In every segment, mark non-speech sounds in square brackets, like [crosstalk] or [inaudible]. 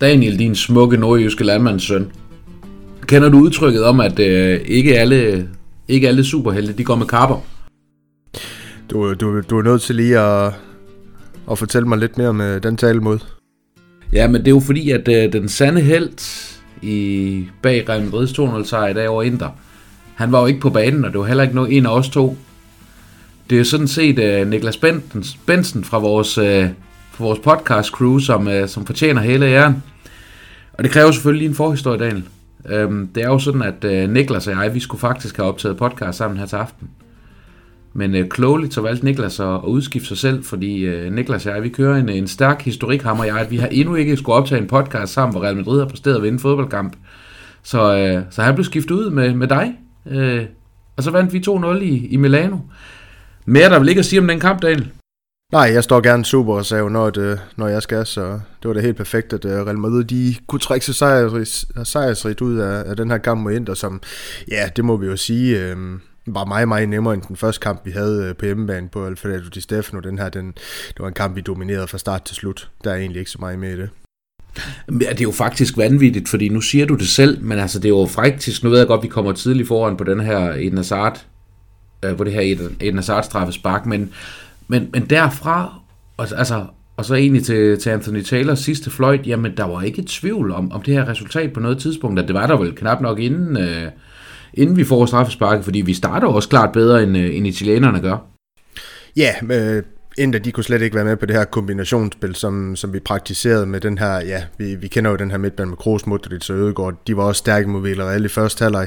Daniel, din smukke nordjyske landmandssøn. Kender du udtrykket om, at øh, ikke, alle, ikke alle superhelte de går med kapper? Du, du, du er nødt til lige at, at fortælle mig lidt mere om øh, den tale mod. Ja, men det er jo fordi, at øh, den sande held i bag Real Madrid's 2-0 sejr i dag over Inter, han var jo ikke på banen, og det var heller ikke noget, en af os to. Det er sådan set uh, Niklas Bensen fra vores, uh, fra vores podcast crew, som, uh, som fortjener hele æren. Og det kræver selvfølgelig en forhistorie, Daniel. Øhm, det er jo sådan, at øh, Niklas og jeg, vi skulle faktisk have optaget podcast sammen her til aften. Men øh, klogeligt så valgte Niklas at, at udskifte sig selv, fordi øh, Niklas og jeg, vi kører en, en stærk historik, ham og jeg, at vi har endnu ikke skulle optage en podcast sammen, hvor Real Madrid har præsteret at vinde fodboldkamp. Så, øh, så han blev skiftet ud med, med dig, øh, og så vandt vi 2-0 i, i Milano. Mere der vil ikke at sige om den kamp, Daniel. Nej, jeg står gerne super og sagde, når, det, når jeg skal, så det var da helt perfekt, at øh, Real Madrid de kunne trække sig sejrsrigt, sejrsrigt ud af, af den her kamp mod Inter, som, ja, det må vi jo sige, øh, var meget, meget nemmere end den første kamp, vi havde øh, på hjemmebane på Alfredo Di Stefano. Den her, den, det var en kamp, vi dominerede fra start til slut. Der er egentlig ikke så meget med i det. Ja, det er jo faktisk vanvittigt, fordi nu siger du det selv, men altså det er jo faktisk, nu ved jeg godt, vi kommer tidligt foran på den her Eden Hazard, øh, på det her Eden Hazard straffespark, men, men, men derfra, altså, og så egentlig til, til Anthony Taylors sidste fløjt, jamen der var ikke tvivl om, om det her resultat på noget tidspunkt, at det var der vel knap nok inden, øh, inden vi får straffesparket, fordi vi starter også klart bedre, end, øh, end italienerne gør. Ja, øh, Inder, de kunne slet ikke være med på det her kombinationsspil, som, som vi praktiserede med den her, ja, vi, vi kender jo den her midtband med Kroos, Modric og Ødegaard, de var også stærke mod Villarreal i første halvleg.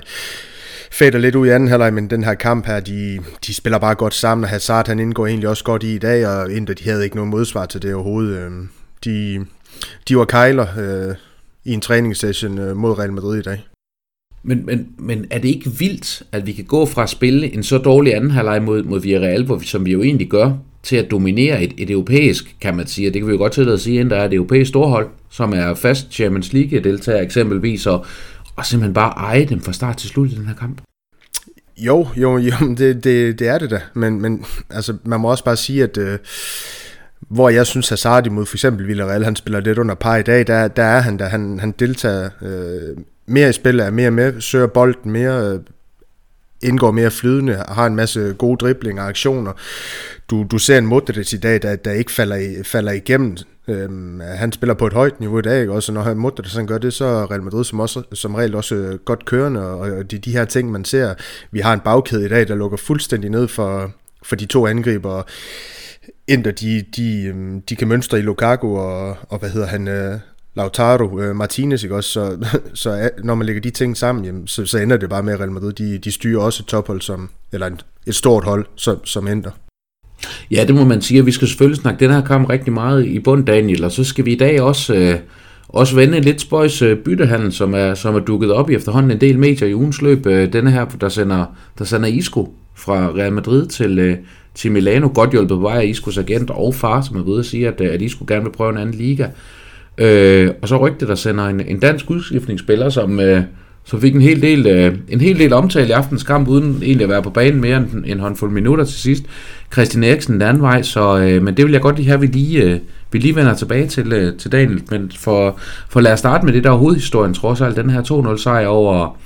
Fader lidt ud i anden halvleg, men den her kamp her, de, de spiller bare godt sammen, og Hazard han indgår egentlig også godt i i dag, og Inter, de havde ikke nogen modsvar til det overhovedet. Øhm, de, de var kejler øh, i en træningssession øh, mod Real Madrid i dag. Men, men, men er det ikke vildt, at vi kan gå fra at spille en så dårlig anden halvleg mod, mod Villarreal, hvor vi, som vi jo egentlig gør, til at dominere et, et europæisk, kan man sige, det kan vi jo godt tillade at sige, at der er et europæisk storhold, som er fast Champions League-deltager eksempelvis, og, og simpelthen bare eje dem fra start til slut i den her kamp. Jo, jo, [laughs] jo det, det, det er det da, men, men altså, man må også bare sige, at øh, hvor jeg synes Hazard imod for eksempel Villarreal, han spiller lidt under par i dag, der, der er han der, han, han deltager øh, mere i spillet, er mere med, søger bolden mere, øh, indgår mere flydende, har en masse gode driblinger og aktioner. Du, du ser en Modric i dag, der, der ikke falder, falder igennem. Øhm, han spiller på et højt niveau i dag, ikke? også når han Modric så gør det, så er Real Madrid som, også, som regel også øh, godt kørende, og de, de her ting, man ser. Vi har en bagkæde i dag, der lukker fuldstændig ned for, for de to angriber. Inter, de, de, øhm, de kan mønstre i Lukaku og, og hvad hedder han, øh, Lautaro øh, Martinez, ikke også? Så, [laughs] så når man lægger de ting sammen, jamen, så, så ender det bare med, at Real Madrid, de, de styrer også et tophold, som, eller et, et stort hold, som, som ender. Ja, det må man sige, vi skal selvfølgelig snakke den her kamp rigtig meget i bund, Daniel, og så skal vi i dag også, øh, også vende en lidt spøjs øh, byttehandel, som er, som er dukket op i efterhånden en del medier i ugens løb. Øh, denne her, der sender, der sender Isco fra Real Madrid til, øh, til Milano, godt hjulpet på vej af Iscos agent og far, som er ved at sige, at, øh, at Isco gerne vil prøve en anden liga. Øh, og så rygte der sender en, en dansk udskiftningsspiller, som, øh, som fik en hel, del, øh, en hel del omtale i aftens kamp, uden egentlig at være på banen mere end en håndfuld minutter til sidst. Christian Eriksen den anden vej, så, øh, men det vil jeg godt lige have, vi lige, øh, vi lige vender tilbage til, øh, til Daniel. Men for, for lad os starte med det, der er hovedhistorien, trods alt den her 2-0 sejr over,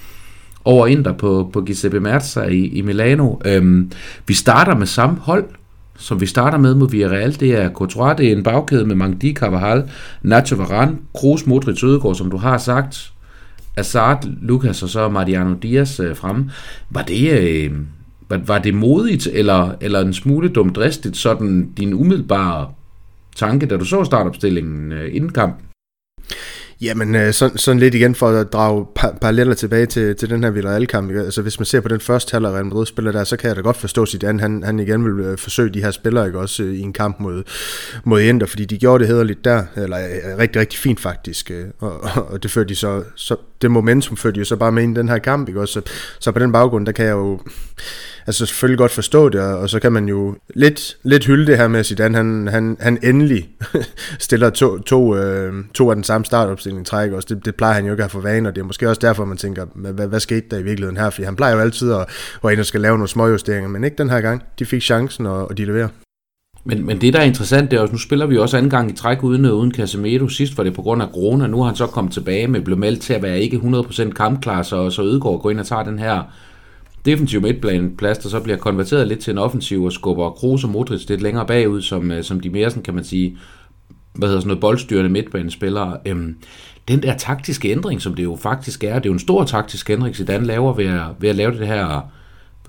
over Inter på, på Giuseppe Merza i, i Milano. Øhm, vi starter med samme hold, som vi starter med mod Villarreal, det er Courtois, det er en bagkæde med Mangdi, Carvajal, Nacho Varane, Kroos, Modric, Ødegaard, som du har sagt, Azard, Lucas og så Mariano Diaz øh, fremme. Var det, øh, var, var det modigt, eller, eller en smule dumdristigt, sådan din umiddelbare tanke, da du så startopstillingen øh, inden kampen? Jamen, øh, sådan, sådan lidt igen for at drage par- paralleller tilbage til, til den her Villarreal-kamp. Altså, hvis man ser på den første halvleg Real Madrid spiller der, så kan jeg da godt forstå Zidane, han, han igen vil øh, forsøge de her spillere, ikke også, øh, i en kamp mod, mod Inter, fordi de gjorde det hederligt der, eller øh, rigtig, rigtig fint faktisk, og, og det førte de så, så det momentum førte jo så bare med ind i den her kamp, ikke også? Så, så på den baggrund, der kan jeg jo altså selvfølgelig godt forstå det, og, og så kan man jo lidt, lidt hylde det her med, at Zidane, han, han, han endelig [laughs] stiller to, to, øh, to af den samme startopstilling træk også. Det, det plejer han jo ikke at have for vane, og det er måske også derfor, man tænker, hvad, hvad skete der i virkeligheden her? Fordi han plejer jo altid at, at ind og skal lave nogle småjusteringer, men ikke den her gang. De fik chancen, og, og de leverer. Men, men det, der er interessant, det er også, nu spiller vi også anden gang i træk uden, øh, uden Casemiro. Sidst var det på grund af corona. Nu har han så kommet tilbage med blev meldt til at være ikke 100% kampklar, så, så Ødegaard går ind og tager den her defensiv midtbaneplads, der så bliver konverteret lidt til en offensiv og skubber Kroos og Modric lidt længere bagud, som, øh, som de mere, sådan, kan man sige, hvad hedder sådan noget, boldstyrende midtbanespillere. Øhm, den der taktiske ændring, som det jo faktisk er, det er jo en stor taktisk ændring, Zidane laver ved at, ved at lave det her,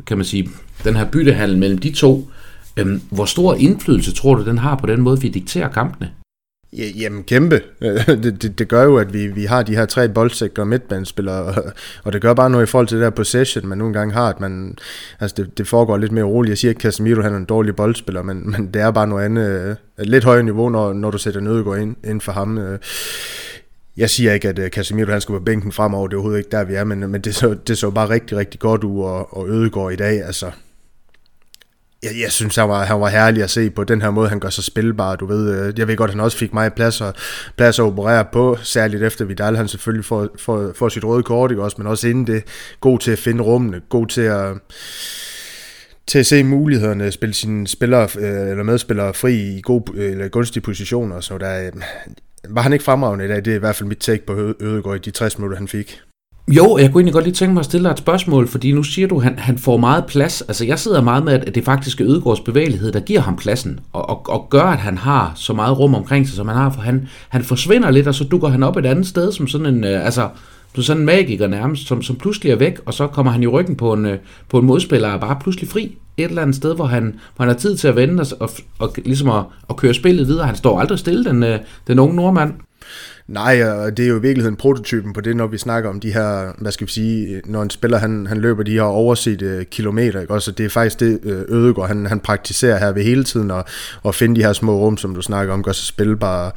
kan man sige, den her byttehandel mellem de to. Øhm, hvor stor indflydelse tror du, den har på den måde, vi dikterer kampene? Jamen kæmpe. [laughs] Det, det, det gør jo, at vi, vi har de her tre boldsikre midtbanespillere, og, og det gør bare noget i forhold til det der possession, man nogle gange har, at man, altså det, det foregår lidt mere roligt. Jeg siger ikke, at Casemiro han er en dårlig boldspiller, men, men det er bare noget andet, et lidt højere niveau, når, når du sætter Nødegård ind, ind for ham. Øh. Jeg siger ikke, at øh, Casemiro han skal på bænken fremover, det er overhovedet ikke der, vi er, men, men det, så, det så bare rigtig, rigtig godt ud, og, og Ødegård i dag, altså jeg, jeg synes, han var, han var herlig at se på den her måde, han gør sig spilbar. Du ved, øh, jeg ved godt, han også fik mig plads, og, plads at operere på, særligt efter Vidal, han selvfølgelig får, får, får sit røde kort, ikke også, men også inden det, god til at finde rummene, god til at til at se mulighederne, spille sine spillere, øh, eller medspillere fri i god, eller gunstige positioner, så der, øh, var han ikke fremragende i dag, det er i hvert fald mit take på Ødegård i de 60 minutter, han fik. Jo, jeg kunne egentlig godt lige tænke mig at stille dig et spørgsmål, fordi nu siger du, at han, han får meget plads. Altså jeg sidder meget med, at det faktisk er Ødegårds bevægelighed, der giver ham pladsen, og, og, og gør, at han har så meget rum omkring sig, som han har, for han, han forsvinder lidt, og så dukker han op et andet sted, som sådan en, øh, altså, du sådan en magiker nærmest, som, som pludselig er væk, og så kommer han i ryggen på en, øh, på en modspiller, og er bare pludselig fri et eller andet sted, hvor han, hvor han har tid til at vende og, og, og ligesom at, at køre spillet videre. Han står aldrig stille, den, øh, den unge nordmand. Nej, og det er jo i virkeligheden prototypen på det, når vi snakker om de her, hvad skal vi sige, når en spiller han, han løber de her overset øh, kilometer, ikke? Også det er faktisk det øh, Ødegård, han, han praktiserer her ved hele tiden, at, at finde de her små rum, som du snakker om, gør sig spilbare.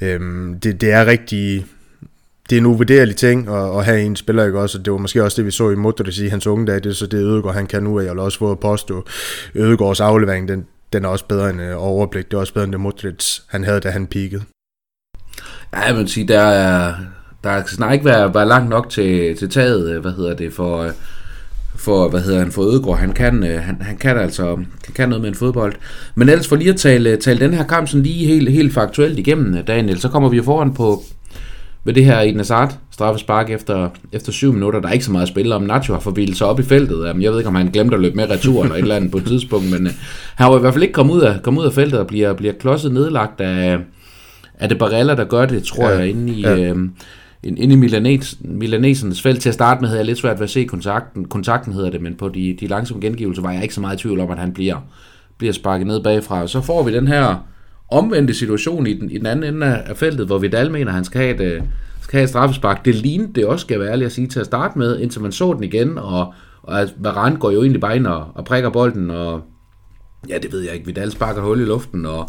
Øhm, det, det er rigtig, det er en uvurderlig ting at, at have en spiller, ikke også? Det var måske også det, vi så i Modric i hans unge dage, det er så det Ødegård, han kan nu, og jeg vil også få at påstå, Ødegårds aflevering, den, den er også bedre end uh, overblik, det er også bedre end det Modric, han havde, da han peakede. Ja, jeg vil sige, der er, der snart ikke være, være langt nok til, til taget, øh, hvad hedder det, for, øh, for hvad hedder han, for Ødegård. Han kan, øh, han, han kan altså han kan noget med en fodbold. Men ellers for lige at tale, tale den her kamp sådan lige helt, helt faktuelt igennem, Daniel, så kommer vi jo foran på, med det her i Nazart straffespark efter, efter syv minutter. Der er ikke så meget at spille om. Nacho har forvildet sig op i feltet. Jeg ved ikke, om han glemte at løbe med retur eller et eller andet på et tidspunkt, men han har i hvert fald ikke kommet ud af, kommet ud af feltet og bliver, bliver klodset nedlagt af, er det Barella, der gør det, tror ja. jeg, inde i... Ja. Øh, inde i Milanes, Milanesernes felt. Til at starte med havde jeg lidt svært ved at se kontakten, kontakten hedder det, men på de, de langsomme gengivelser var jeg ikke så meget i tvivl om, at han bliver, bliver sparket ned bagfra. Og så får vi den her omvendte situation i den, i den anden ende af feltet, hvor Vidal mener, at han skal have et, øh, skal have et straffespark. Det lignede det også, skal jeg være ærlig at sige, til at starte med, indtil man så den igen, og, og Varane går jo egentlig bare ind og, og prikker bolden, og Ja, det ved jeg ikke. Vidal sparker hul i luften, og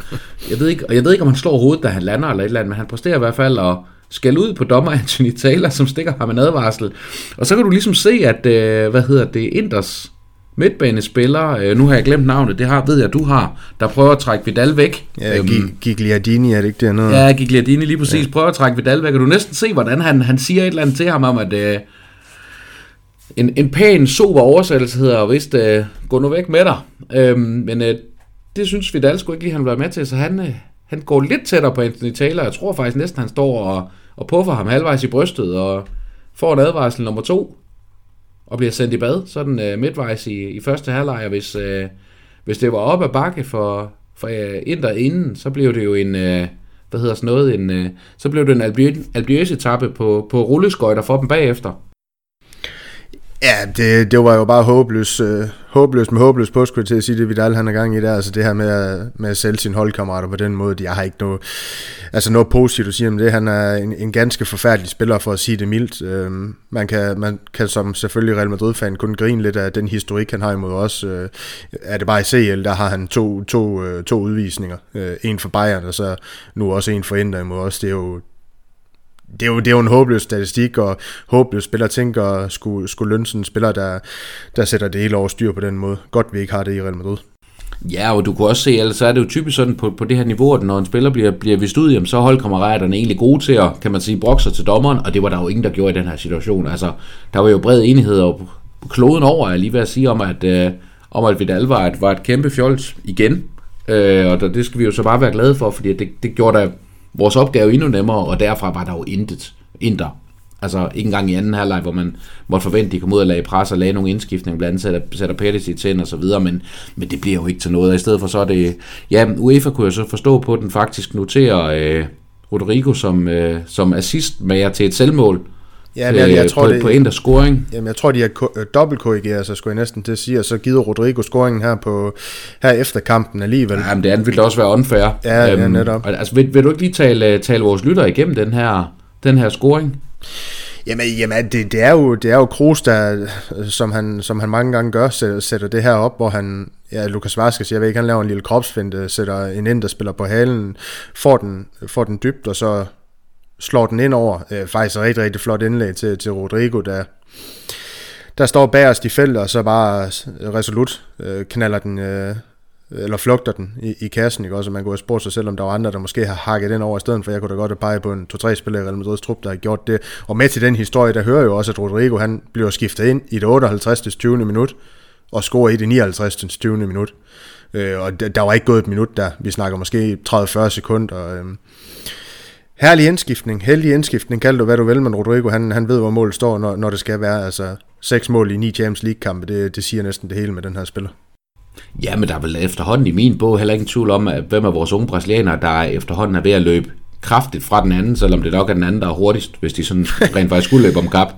jeg ved ikke, og jeg ved ikke, om han slår hovedet, da han lander eller et eller andet, men han præsterer i hvert fald at skal ud på dommer Anthony Taylor, som stikker ham en advarsel. Og så kan du ligesom se, at, øh, hvad hedder det, Inders midtbanespiller, øh, nu har jeg glemt navnet, det har, ved jeg, du har, der prøver at trække Vidal væk. Ja, øhm, Gigliardini er det ikke det noget? Ja, Gigliardini lige præcis, ja. prøver at trække Vidal væk, og du næsten se, hvordan han, han siger et eller andet til ham om, at øh, en, en pæn, sober oversættelse hedder vist, øh, gå nu væk med dig. Øhm, men øh, det synes vi da skulle ikke lige, han var med til, så han, øh, han går lidt tættere på Anthony Taylor. Jeg tror faktisk næsten, han står og, og puffer ham halvvejs i brystet, og får en advarsel nummer to, og bliver sendt i bad, sådan øh, midtvejs i, i første halvleg, hvis, øh, hvis det var op ad bakke for, for øh, Inter inden, så blev det jo en, øh, hvad hedder sådan noget, en, øh, så blev det en albiøs etape på, på rulleskøjter for dem bagefter. Ja, det, det var jo bare håbløst, øh, håbløst med håbløst på, skulle jeg til at sige, det Vidal han er gang i der, altså det her med at, med at sælge sine holdkammerater på den måde, jeg har ikke noget, altså noget positivt at sige om det, han er en, en ganske forfærdelig spiller, for at sige det mildt, øh, man, kan, man kan som selvfølgelig Real Madrid-fan kun grine lidt af den historik, han har imod os, øh, er det bare i CL, der har han to, to, øh, to udvisninger, øh, en for Bayern, og så nu også en for Inter imod os, det er jo det er jo, det er jo en håbløs statistik, og håbløs spiller tænker, skulle, skulle lønne sådan en spiller, der, der sætter det hele over styr på den måde. Godt, vi ikke har det i Real Madrid. Ja, og du kan også se, altså, ellers er det jo typisk sådan på, på det her niveau, at når en spiller bliver, bliver vist ud, jamen, så er holdkammeraterne egentlig gode til at, kan man sige, brokse til dommeren, og det var der jo ingen, der gjorde i den her situation. Altså, der var jo bred enighed og kloden over, er lige ved at sige, om at, øh, om at Vidal var et, var et kæmpe fjols igen. Øh, og det skal vi jo så bare være glade for, fordi det, det gjorde da vores opgave endnu nemmere, og derfra var der jo intet. Inter. Altså ikke engang i anden halvleg, hvor man måtte forvente, at de kom ud og lagde pres og lagde nogle indskiftninger, blandt andet sætter, sætter Pettis ind og så videre, men, men det bliver jo ikke til noget. Og i stedet for så er det, ja, UEFA kunne jeg så forstå på, at den faktisk noterer øh, Rodrigo som, øh, som jer til et selvmål, Ja, men jeg, jeg tror, på, det, på en der scoring. Jamen, jeg tror, de har øh, dobbeltkorrigeret, så skulle jeg næsten til at sige, og så givet Rodrigo scoringen her, på, her efter kampen alligevel. Ja, men det andet ville også være unfair. Ja, øhm, ja netop. Altså, vil, vil, du ikke lige tale, tale vores lytter igennem den her, den her scoring? Jamen, jamen det, det, er jo, det er jo Kroos, der, som han, som han mange gange gør, sætter, sætter det her op, hvor han, ja, Lukas Vaskes, jeg ved ikke, han laver en lille kropsfinte, sætter en ind, der spiller på halen, får den, får den dybt, og så slår den ind over. Øh, faktisk et rigtig, rigtig flot indlæg til, til Rodrigo, der, der står bagerst i feltet, og så bare resolut øh, knaller den, øh, eller flugter den i, i kassen, ikke også? man kunne have spurgt sig selv, om der var andre, der måske har hakket den over i stedet, for jeg kunne da godt have peget på en 2-3 spiller i Real Madrid's trup, der har gjort det. Og med til den historie, der hører jo også, at Rodrigo, han bliver skiftet ind i det 58. 20. minut, og scorer i det 59. 20. minut. Øh, og der, der var ikke gået et minut der. Vi snakker måske 30-40 sekunder. Øh, herlig indskiftning, heldig indskiftning, kald du hvad du vil, men Rodrigo, han, han ved, hvor målet står, når, når det skal være. Altså, seks mål i ni Champions League-kampe, det, det siger næsten det hele med den her spiller. Ja, men der er vel efterhånden i min bog heller ingen tvivl om, at hvem af vores unge brasilianere, der efterhånden er ved at løbe kraftigt fra den anden, selvom det nok er den anden, der er hurtigst, hvis de sådan [laughs] rent faktisk skulle løbe om kap.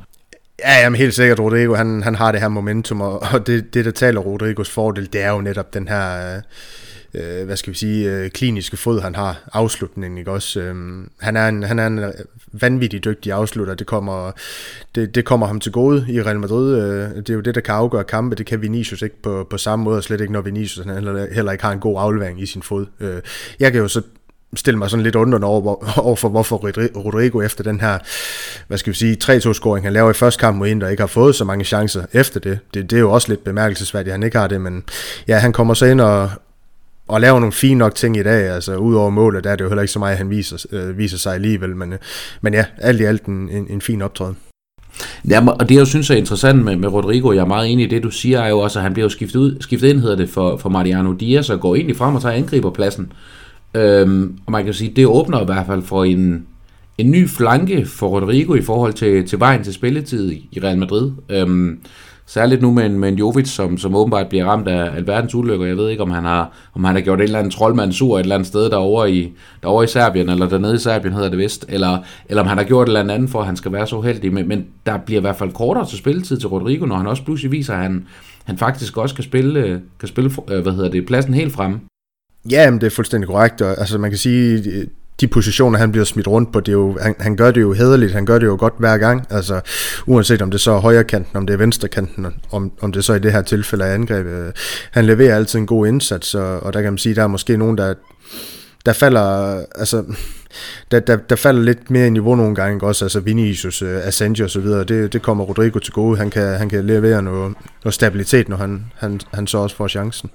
Ja, jamen helt sikkert, Rodrigo, han, han har det her momentum, og, og det, det, der taler Rodrigos fordel, det er jo netop den her... Øh, øh, hvad skal vi sige, øh, kliniske fod, han har, afslutningen, ikke også? Øh, han, er en, han er en øh, vanvittig dygtig afslutter, det kommer, det, det kommer ham til gode i Real Madrid, øh, det er jo det, der kan afgøre kampe, det kan Vinicius ikke på, på samme måde, og slet ikke når Vinicius han heller, heller ikke har en god aflevering i sin fod. Øh, jeg kan jo så stille mig sådan lidt undrende over, over for, hvorfor Rodrigo efter den her, hvad skal vi sige, 3-2-scoring, han laver i første kamp mod Inter, ikke har fået så mange chancer efter det. det. Det er jo også lidt bemærkelsesværdigt, at han ikke har det, men ja, han kommer så ind og, og laver nogle fine nok ting i dag, altså udover målet, der er det jo heller ikke så meget, han viser, øh, viser sig alligevel, men, øh, men ja, alt i alt en, en, en fin optræden. Ja, og det jeg synes er interessant med, med Rodrigo, jeg er meget enig i det, du siger, er jo også, at han bliver jo skiftet, ud, skiftet ind, hedder det, for, for Mariano Diaz, og går egentlig frem og tager angriberpladsen. Øhm, og man kan sige, det åbner i hvert fald for en, en ny flanke for Rodrigo i forhold til, til vejen til spilletid i Real Madrid. Øhm, Særligt nu med en, med en Jovic, som, som åbenbart bliver ramt af alverdens ulykker. Jeg ved ikke, om han har, om han har gjort en eller anden troldmand sur et eller andet sted derovre i, derovre i Serbien, eller dernede i Serbien hedder det vist, eller, eller om han har gjort et eller andet for, at han skal være så heldig. Men, men der bliver i hvert fald kortere til spilletid til Rodrigo, når han også pludselig viser, at han, han faktisk også kan spille, kan spille øh, hvad hedder det, pladsen helt fremme. Ja, men det er fuldstændig korrekt. Og, altså, man kan sige, de positioner, han bliver smidt rundt på, det er jo, han, han gør det jo hederligt, han gør det jo godt hver gang, altså uanset om det så er højre kanten, om det er venstre kanten, om, om det så i det her tilfælde er angreb. Øh, han leverer altid en god indsats, og, og der kan man sige, der er måske nogen, der, der falder, altså, der, der, der falder lidt mere i niveau nogle gange også, altså Vinicius, uh, Asensio og så videre, det, det kommer Rodrigo til gode, han kan, han kan levere noget, noget stabilitet, når han, han, han så også får chancen.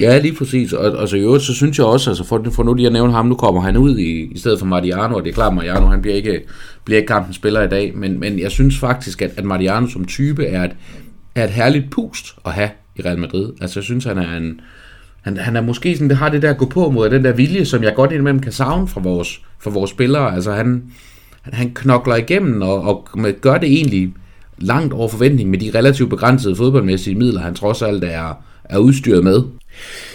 Ja, lige præcis. Og altså, i øvrigt, så synes jeg også, altså for, for nu lige at nævne ham, nu kommer han ud i, i stedet for Mariano, og det er klart, Mariano, han bliver ikke, bliver ikke kampens spiller i dag, men, men jeg synes faktisk, at, at Mariano som type er et, er et herligt pust at have i Real Madrid. Altså, jeg synes, han er en, han, han er måske sådan, det har det der gå på mod, den der vilje, som jeg godt indimellem kan savne fra vores, fra vores spillere. Altså, han, han, han knokler igennem og, og gør det egentlig langt over forventning med de relativt begrænsede fodboldmæssige midler, han trods alt er, er udstyret med.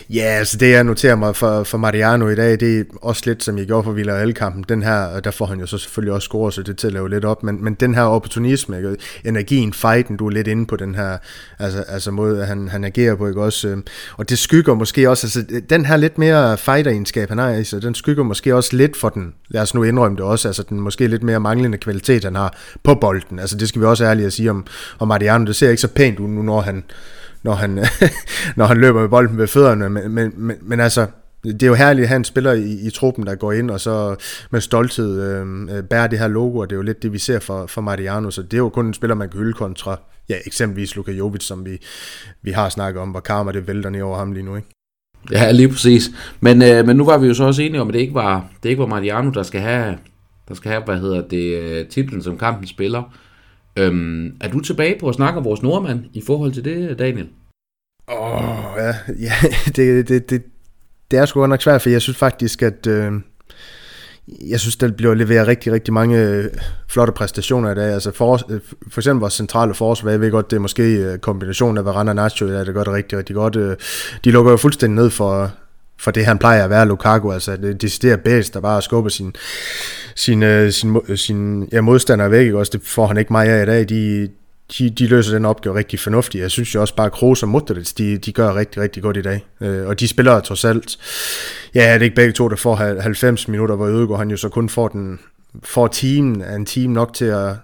Ja, altså det jeg noterer mig for, for Mariano i dag, det er også lidt som jeg gjorde for Villarreal-kampen. Den her, der får han jo så selvfølgelig også score, så det tæller jo lidt op, men, men den her opportunisme, ikke? energien, fighten, du er lidt inde på den her altså, altså måde, han, han agerer på, ikke også? Øhm, og det skygger måske også, altså den her lidt mere fighter-egenskab, han har i sig, den skygger måske også lidt for den, lad os nu indrømme det også, altså den måske lidt mere manglende kvalitet, han har på bolden. Altså det skal vi også ærligt at sige om, om Mariano, det ser ikke så pænt ud nu, når han når han, [laughs] når han løber med bolden ved fødderne, men, men, men, men altså, det er jo herligt at have en spiller i, i truppen, der går ind og så med stolthed øhm, øh, bærer det her logo, og det er jo lidt det, vi ser for, for Mariano, så det er jo kun en spiller, man kan hylde kontra, ja, eksempelvis Luka Jovic, som vi, vi har snakket om, hvor karma det vælter ned over ham lige nu, ikke? Ja, lige præcis. Men, øh, men nu var vi jo så også enige om, at det ikke var, det ikke var Mariano, der skal have, der skal have hvad hedder det, øh, titlen som kampen spiller. Øhm, er du tilbage på at snakke om vores nordmand i forhold til det, Daniel? Åh, oh, ja, ja [laughs] det, det, det, det er sgu godt nok svært, for jeg synes faktisk, at øh, jeg synes, der bliver leveret rigtig, rigtig mange øh, flotte præstationer i dag. Altså for, øh, for eksempel vores centrale forsvar, jeg ved godt, det er måske øh, kombinationen af Varane og Nacho, der gør det rigtig, rigtig godt. De lukker jo fuldstændig ned for, for det, han plejer at være, Lukaku. Altså det decideret bedst, der bare skubber sin, sin, øh, sin, sin ja, modstander væk. Ikke? Også det får han ikke meget af i dag. De, de, de løser den opgave rigtig fornuftigt. Jeg synes jo også bare, at Kroos og Modric, de, de gør rigtig, rigtig godt i dag. Øh, og de spiller trods alt, ja, det er ikke begge to, der får 90 minutter, hvor Ødegaard han jo så kun får, den, får teamen en team nok til at,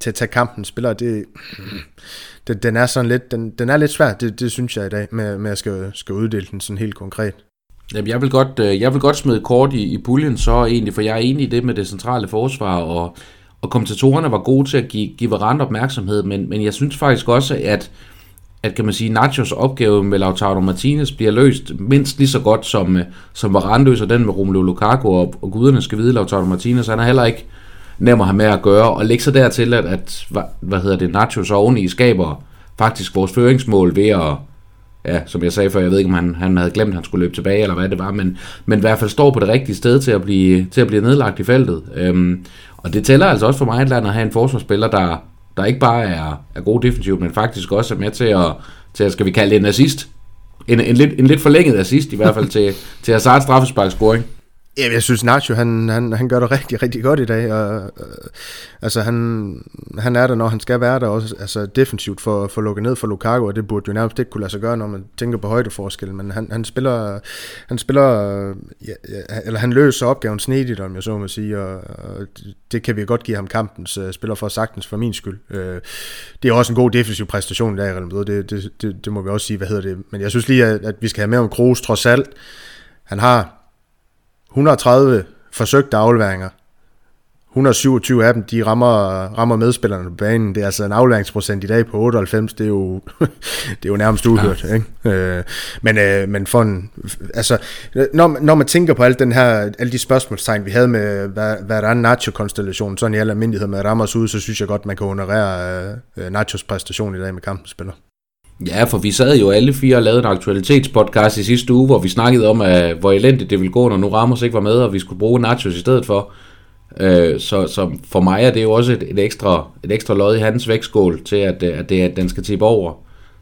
til at tage kampen. Spiller det, det, den er sådan lidt, den, den er lidt svær, det, det synes jeg i dag, med, med at skal, skal uddele den sådan helt konkret. Jamen, jeg vil godt, øh, jeg vil godt smide kort i, i puljen så egentlig, for jeg er enig i det med det centrale forsvar, og og kommentatorerne var gode til at give, give Varane opmærksomhed, men, men jeg synes faktisk også, at, at kan man sige, Nachos opgave med Lautaro Martinez bliver løst mindst lige så godt, som, øh, som Varane løser den med Romelu Lukaku, og, og guderne skal vide, Lautaro Martinez, han er heller ikke nem at have med at gøre, og lægge sig dertil, at, at hvad hedder det, Nachos oveni skaber faktisk vores føringsmål ved at, ja, som jeg sagde før, jeg ved ikke, om han, han havde glemt, at han skulle løbe tilbage, eller hvad det var, men, men i hvert fald står på det rigtige sted til at blive, til at blive nedlagt i feltet. Øhm, og det tæller altså også for mig et at have en forsvarsspiller, der, der ikke bare er, er god defensivt, men faktisk også er med til at, til at skal vi kalde det en assist. En, en, lidt, en lidt forlænget assist i hvert fald til, til Hazard straffesparkscoring. Ja, jeg synes Nacho, han, han, han gør det rigtig, rigtig godt i dag. Og, øh, altså, han, han er der, når han skal være der, også altså, defensivt for, for lukket ned for Lukaku, og det burde jo nærmest ikke kunne lade sig gøre, når man tænker på højdeforskellen, Men han, han spiller, han spiller, ja, eller han løser opgaven snedigt, om jeg så må sige, og, og det kan vi godt give ham kampens uh, spiller for sagtens, for min skyld. Uh, det er også en god defensiv præstation i dag, det, det, det, det, må vi også sige, hvad hedder det. Men jeg synes lige, at, at vi skal have med om Kroos trods alt. Han har 130 forsøgte afleveringer. 127 af dem, de rammer, rammer medspillerne på banen. Det er altså en afleveringsprocent i dag på 98. Det er jo, [laughs] det er jo nærmest uhørt. Ja. Ikke? Øh, men, øh, men for en, altså, når, når man tænker på alt den her, alle de spørgsmålstegn, vi havde med, hvad, hvad der er Nacho-konstellationen, sådan i al almindelighed med Ramos ud, så synes jeg godt, man kan honorere øh, Nachos præstation i dag med kampspiller. Ja, for vi sad jo alle fire og lavede en aktualitetspodcast i sidste uge, hvor vi snakkede om, at, hvor elendigt det ville gå, når nu Ramos ikke var med, og vi skulle bruge Nachos i stedet for. Øh, så, så for mig er det jo også et, et, ekstra, et ekstra lod i hans vægtskål til, at, at, det, at den skal tippe over,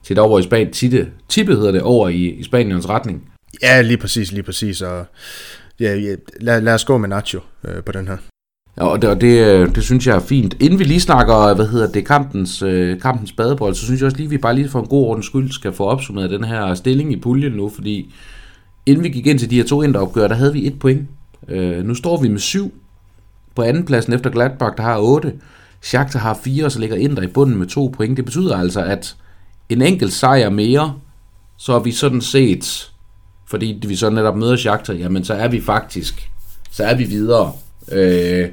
tippe over i Spanien. Tippe, tippe hedder det over i, i Spaniens retning. Ja, lige præcis, lige præcis. Og ja, ja, lad, lad os gå med Nacho øh, på den her. Og det, det, øh, det synes jeg er fint. Inden vi lige snakker, hvad hedder det, kampens, øh, kampens badebold, så synes jeg også lige, at vi bare lige for en god ordens skyld skal få opsummeret den her stilling i puljen nu, fordi inden vi gik ind til de her to opgør, der havde vi et point. Øh, nu står vi med syv på andenpladsen efter Gladbach, der har 8. Shakhtar har 4, og så ligger Inter i bunden med to point. Det betyder altså, at en enkelt sejr mere, så er vi sådan set, fordi vi så netop møder Shakhtar, jamen så er vi faktisk, så er vi videre. Øh,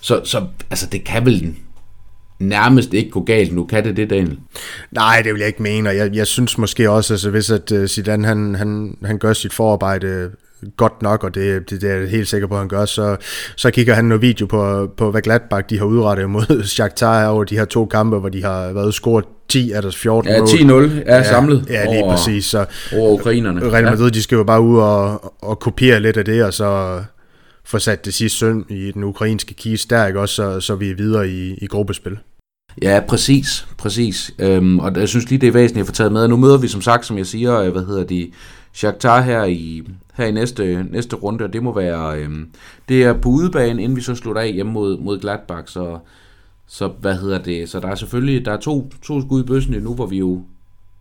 så, så altså, det kan vel nærmest ikke gå galt nu. Kan det det, Daniel? Nej, det vil jeg ikke mene, og jeg, jeg synes måske også, altså, hvis at uh, Zidane han, han, han gør sit forarbejde godt nok, og det, det, det er jeg helt sikker på, at han gør, så, så kigger han noget video på, på hvad Gladbach de har udrettet [laughs] mod Shakhtar over de her to kampe, hvor de har været scoret 10 af deres 14 Ja, 10-0 er ja, samlet Ja, lige over, præcis. Så, over ukrainerne. Real Madrid, ja. de skal jo bare ud og, og kopiere lidt af det, og så få sat det sidste søn i den ukrainske kiste der, ikke? Også, så, så vi er videre i, i gruppespil. Ja, præcis, præcis. Øhm, og jeg synes lige, det er væsentligt at få taget med. Nu møder vi som sagt, som jeg siger, øh, hvad hedder de, Shakhtar her i, her i næste, næste runde, og det må være, øhm, det er på udebane, inden vi så slutter af hjemme mod, mod Gladbach, så, så hvad hedder det, så der er selvfølgelig, der er to, to skud i bøssen nu, hvor vi jo,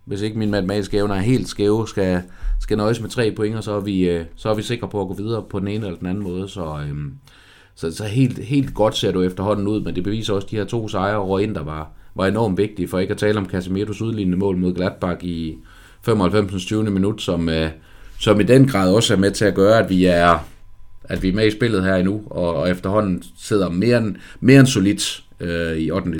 hvis ikke min matematiske evner er helt skæve, skal, skal nøjes med tre point, og så er vi, øh, så er vi sikre på at gå videre på den ene eller den anden måde. Så, øhm, så, så helt, helt godt ser du efterhånden ud, men det beviser også, at de her to sejre over ind, der var, var enormt vigtige, for ikke at tale om Casemiros udlignende mål mod Gladbach i 95. 20. minut, som, øh, som i den grad også er med til at gøre, at vi er, at vi er med i spillet her endnu, og, og efterhånden sidder mere end, mere end solidt øh, i 8.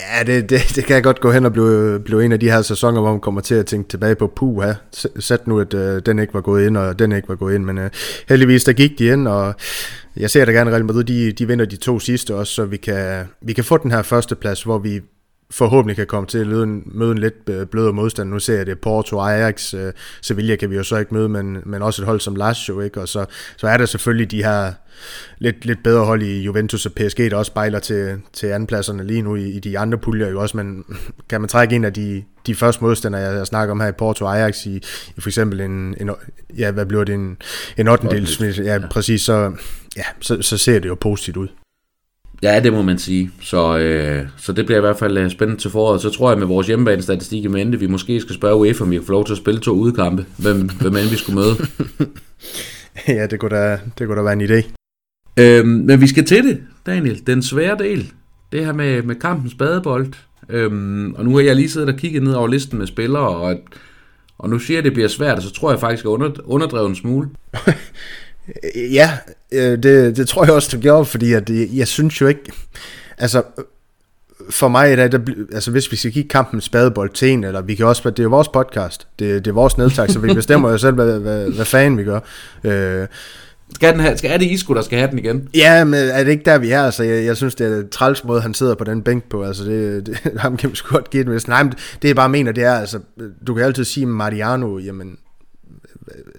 Ja, det, det, det kan godt gå hen og blive, blive en af de her sæsoner, hvor man kommer til at tænke tilbage på, puha, sæt nu, at øh, den ikke var gået ind, og den ikke var gået ind, men øh, heldigvis, der gik de ind, og jeg ser da gerne Real Madrid, de, de vinder de to sidste også, så vi kan, vi kan få den her første plads, hvor vi forhåbentlig kan komme til at møde en, møde en lidt øh, blødere modstand. Nu ser jeg det Porto, Ajax, uh, Sevilla kan vi jo så ikke møde, men, men også et hold som Lazio, ikke? Og så, så er der selvfølgelig de her lidt, lidt bedre hold i Juventus og PSG, der også spejler til, til andenpladserne lige nu i, i de andre puljer jo også, men [laughs] kan man trække en af de, de første modstandere, jeg, jeg snakker om her i Porto Ajax, i, i for eksempel en, en ja, hvad bliver det, en, en 8. ja, ja, præcis, så, ja, så, så ser det jo positivt ud. Ja, det må man sige. Så, øh, så det bliver i hvert fald øh, spændende til foråret. Så tror jeg med vores hjemmebane-statistik i mente, vi måske skal spørge UEFA, om vi kan få lov til at spille to udkampe. Hvem, hvem end vi skulle møde. [laughs] ja, det kunne, da, det kunne da være en idé. Øhm, men vi skal til det, Daniel. Den svære del. Det her med, med kampens badebold. Øhm, og nu har jeg lige siddet og kigget ned over listen med spillere, og, og nu siger jeg, at det bliver svært, og så tror jeg faktisk, at jeg under, underdrevet en smule. [laughs] Ja, øh, det, det tror jeg også, du gjorde, fordi at, jeg synes jo ikke... Altså, for mig er det, altså hvis vi skal give kampen spadebold til en, eller vi kan også, det er jo vores podcast, det, det er vores nedtag, så vi [laughs] bestemmer jo selv, hvad, hvad, hvad fanden vi gør. Øh, skal, den have, skal, er det Isco, der skal have den igen? Ja, men er det ikke der, vi er? Altså, jeg, jeg synes, det er træls måde, han sidder på den bænk på. Altså, det, det, [laughs] ham kan vi sgu godt give den. Nej, men det jeg bare mener, det er, altså, du kan altid sige Mariano, jamen,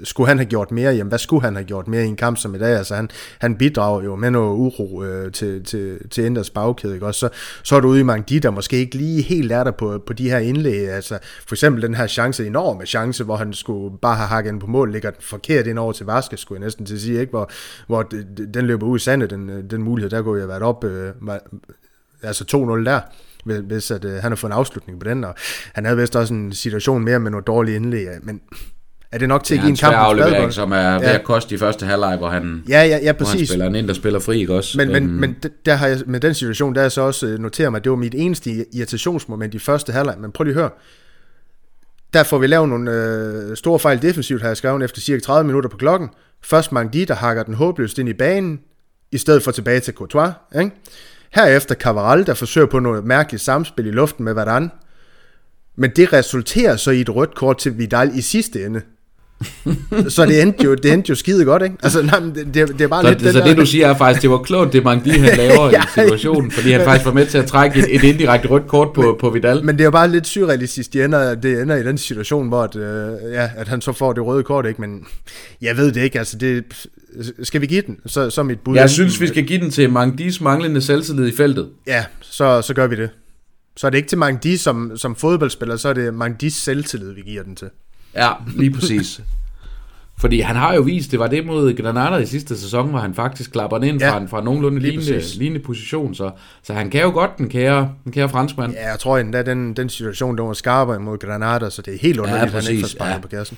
skulle han have gjort mere? Jamen, hvad skulle han have gjort mere i en kamp som i dag? Altså, han, han bidrager jo med noget uro øh, til, til, til Inders bagkæde, ikke? Også så, så er du ude i mange de, der måske ikke lige helt er der på, på de her indlæg. Altså, for eksempel den her chance, enorme chance, hvor han skulle bare have hakket på mål, ligger den forkert ind over til Vaske, skulle jeg næsten til at sige, ikke? Hvor, hvor den løber ud i sandet, den, den mulighed, der kunne jeg været op, øh, altså 2-0 der hvis at, øh, han har fået en afslutning på den, og han havde vist også en situation mere med noget dårlige indlæg, men er det nok til at give en kamp aflevering, som er ved at koste i første halvleg, hvor han, ja, ja, ja, præcis. han spiller en ind, der spiller fri, ikke også? Men, men, um, men der har jeg, med den situation, der har jeg så også øh, noteret mig, at det var mit eneste irritationsmoment i første halvleg, men prøv lige at høre. Der får vi lavet nogle øh, store fejl defensivt, har jeg skrevet efter cirka 30 minutter på klokken. Først Mangdi, der hakker den håbløst ind i banen, i stedet for tilbage til Courtois. Ikke? Herefter Cavaral, der forsøger på noget mærkeligt samspil i luften med Varane. Men det resulterer så i et rødt kort til Vidal i sidste ende [laughs] så det endte, jo, det endte jo skide godt, ikke? Altså, nej, det, det, det er bare så, lidt... Det, så det, det, du siger er faktisk, det var klogt, det Mangdi han laver [laughs] ja, i situationen, fordi han faktisk var med til at trække et, et indirekte rødt kort på, men, på Vidal. Men det er jo bare lidt surrealistisk, det ender, det ender i den situation, hvor at, øh, ja, at han så får det røde kort, ikke? Men jeg ved det ikke, altså det... Skal vi give den, så, så mit bud? Jeg synes, vi skal give den til Mangdis manglende selvtillid i feltet. Ja, så, så gør vi det. Så er det ikke til Mangdi som, som fodboldspiller, så er det Mangdis selvtillid, vi giver den til. Ja, lige præcis. Fordi han har jo vist, det var det mod Granada i sidste sæson, hvor han faktisk klapper den ind ja, fra, en, fra nogenlunde lignende, lignende position. Så, så han kan jo godt, den kære, den kære franskmand. Ja, jeg tror endda, den, den situation, der var skarpere mod Granada, så det er helt underligt, ja, at han ikke får ja. på kassen.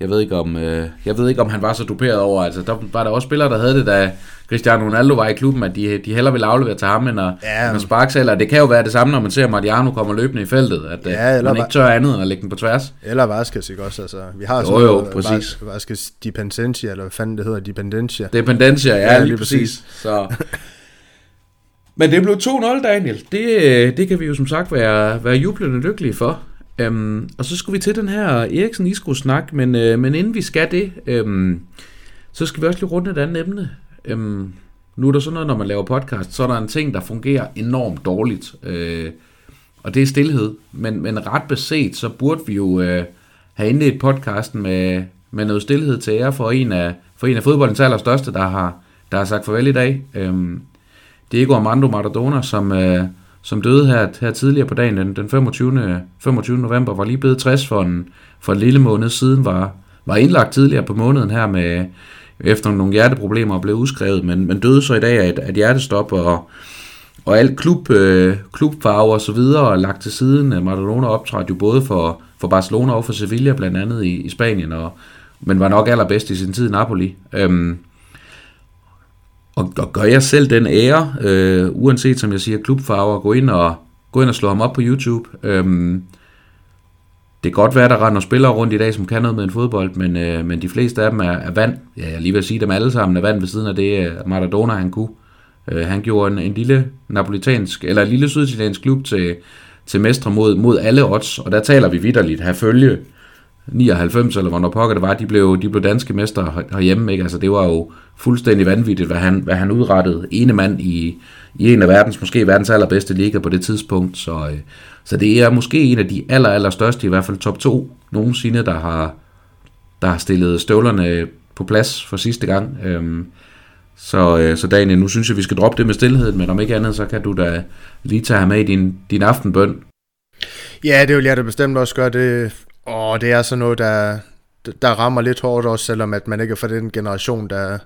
Jeg ved, ikke om, øh, jeg ved ikke, om han var så duperet over. Altså, der var der også spillere, der havde det, da Cristiano Ronaldo var i klubben, at de, de hellere ville aflevere til ham, end at, ja. end at sparke eller Det kan jo være det samme, når man ser, at Mariano kommer løbende i feltet. At ja, øh, man ikke tør andet end at lægge den på tværs. Eller Vasquez, ikke også? Altså, vi har jo, jo, præcis. Vasquez dependencia, eller hvad fanden det hedder, dependencia. Dependencia, ja, ja lige, lige præcis. præcis. Så. Men det blev 2-0, Daniel. Det, øh, det kan vi jo som sagt være, være jublende lykkelige for. Øhm, og så skulle vi til den her Eriksen Iskro snak, men, øh, men inden vi skal det, øhm, så skal vi også lige runde et andet emne. Øhm, nu er der sådan noget, når man laver podcast, så er der en ting, der fungerer enormt dårligt, øh, og det er stillhed. Men, men ret beset, så burde vi jo øh, have indledt podcasten med, med noget stillhed til ære for en af, for en af fodboldens allerstørste, der har, der har sagt farvel i dag. Øhm, Diego Armando Maradona, som... Øh, som døde her, her tidligere på dagen, den, den 25. 25. november, var lige blevet 60 for en, for en lille måned siden, var, var indlagt tidligere på måneden her med efter nogle hjerteproblemer og blev udskrevet, men, men døde så i dag af et, et hjertestop, og, og alt klub, øh, klubfarve og så videre er lagt til siden. Maradona optrådte jo både for, for Barcelona og for Sevilla blandt andet i, i Spanien, og, men var nok allerbedst i sin tid i Napoli. Øhm, og, og gør jeg selv den ære, øh, uanset som jeg siger klubfarver, gå ind og gå ind og slå ham op på YouTube. Øhm, det kan godt være, der render spillere rundt i dag, som kan noget med en fodbold, men, øh, men de fleste af dem er, er vand. Ja, jeg lige vil sige dem alle sammen er vand ved siden af det, øh, Maradona han kunne. Øh, han gjorde en, en lille napolitansk, eller en lille syditaliensk klub til, til mestre mod, mod alle odds, og der taler vi vidderligt have følge 99, eller hvornår pokker det var, de blev, de blev danske mestre herhjemme, ikke? Altså det var jo fuldstændig vanvittigt, hvad han, hvad han udrettede. Ene mand i, i en af verdens, måske verdens allerbedste liga på det tidspunkt, så, øh, så det er måske en af de aller, aller største, i hvert fald top 2 nogensinde, der har, der har stillet støvlerne på plads for sidste gang. Øhm, så, øh, så Daniel, nu synes jeg, vi skal droppe det med stillheden, men om ikke andet, så kan du da lige tage ham med i din, din aftenbøn. Ja, det vil jeg da bestemt også gøre. Det, og det er sådan noget, der, der rammer lidt hårdt også, selvom at man ikke er fra den generation, der,